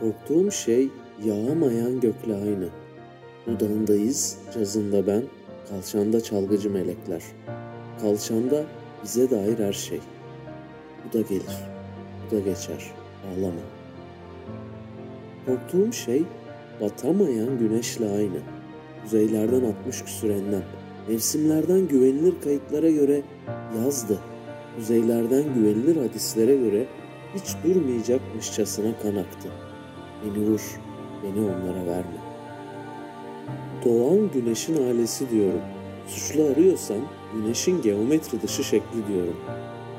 Korktuğum şey yağamayan gökle aynı. Dudağındayız, cazında ben, kalçanda çalgıcı melekler. Kalçanda bize dair her şey. Bu da gelir, bu da geçer, ağlama. Korktuğum şey batamayan güneşle aynı. Kuzeylerden atmış küsür enlem. Mevsimlerden güvenilir kayıtlara göre yazdı. Kuzeylerden güvenilir hadislere göre hiç durmayacakmışçasına kan aktı. Beni vur, beni onlara verme. Doğan güneşin ailesi diyorum. Suçlu arıyorsan güneşin geometri dışı şekli diyorum.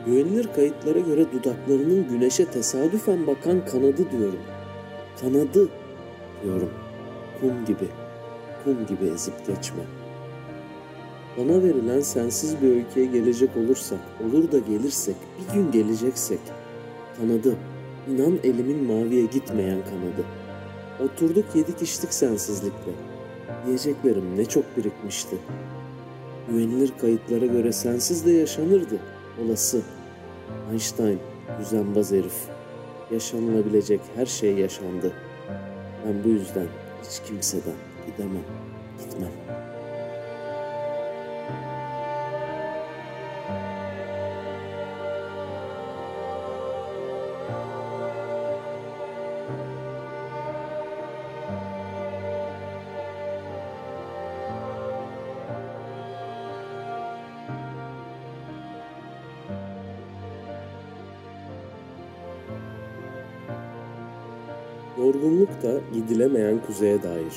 Güvenilir kayıtlara göre dudaklarının güneşe tesadüfen bakan kanadı diyorum. Kanadı diyorum. Kum gibi, kum gibi ezip geçme. Bana verilen sensiz bir öyküye gelecek olursak, olur da gelirsek, bir gün geleceksek, kanadı, inan elimin maviye gitmeyen kanadı. Oturduk yedik içtik sensizlikle. Diyeceklerim ne çok birikmişti. Güvenilir kayıtlara göre sensiz de yaşanırdı, olası. Einstein, düzenbaz herif. Yaşanılabilecek her şey yaşandı. Ben bu yüzden hiç kimseden gidemem, gitmem. Yorgunluk da gidilemeyen kuzeye dair.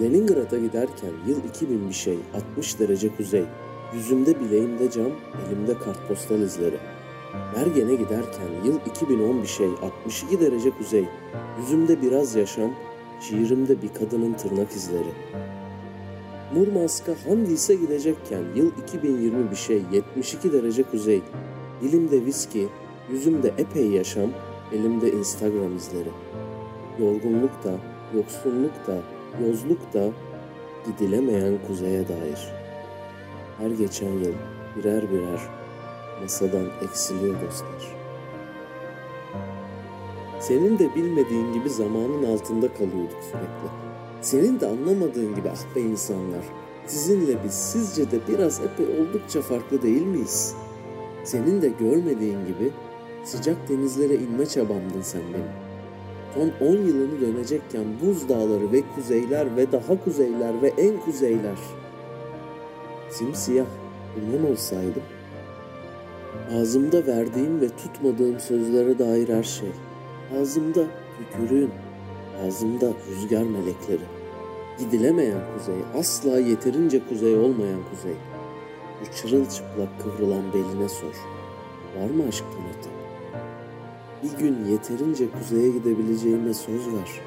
Leningrad'a giderken yıl 2000 bir şey, 60 derece kuzey. Yüzümde bileğimde cam, elimde kartpostal izleri. Bergen'e giderken yıl 2010 bir şey, 62 derece kuzey. Yüzümde biraz yaşam, şiirimde bir kadının tırnak izleri. Murmansk'a Handis'e gidecekken yıl 2020 bir şey, 72 derece kuzey. Dilimde viski, yüzümde epey yaşam, elimde Instagram izleri. Yorgunluk da, yoksulluk da, yozluk da gidilemeyen kuzeye dair. Her geçen yıl birer birer masadan eksiliyor dostlar. Senin de bilmediğin gibi zamanın altında kalıyorduk sürekli. Senin de anlamadığın gibi ah be insanlar. Sizinle biz sizce de biraz epey oldukça farklı değil miyiz? Senin de görmediğin gibi sıcak denizlere inme çabamdın sen benim 10 yılını dönecekken buz dağları ve kuzeyler ve daha kuzeyler ve en kuzeyler. Simsiyah bundan olsaydım. Ağzımda verdiğim ve tutmadığım sözlere dair her şey. Ağzımda tükürüğün, ağzımda rüzgar melekleri. Gidilemeyen kuzey, asla yeterince kuzey olmayan kuzey. Bu çırılçıplak kıvrılan beline sor. Var mı aşktan öte? Bir gün yeterince kuzeye gidebileceğime söz ver.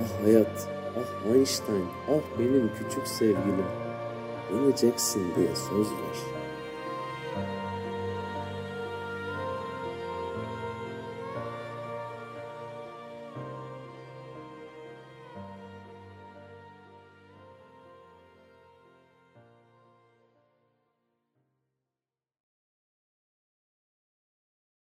Ah hayat, ah Einstein, ah benim küçük sevgilim. Döneceksin diye söz ver.''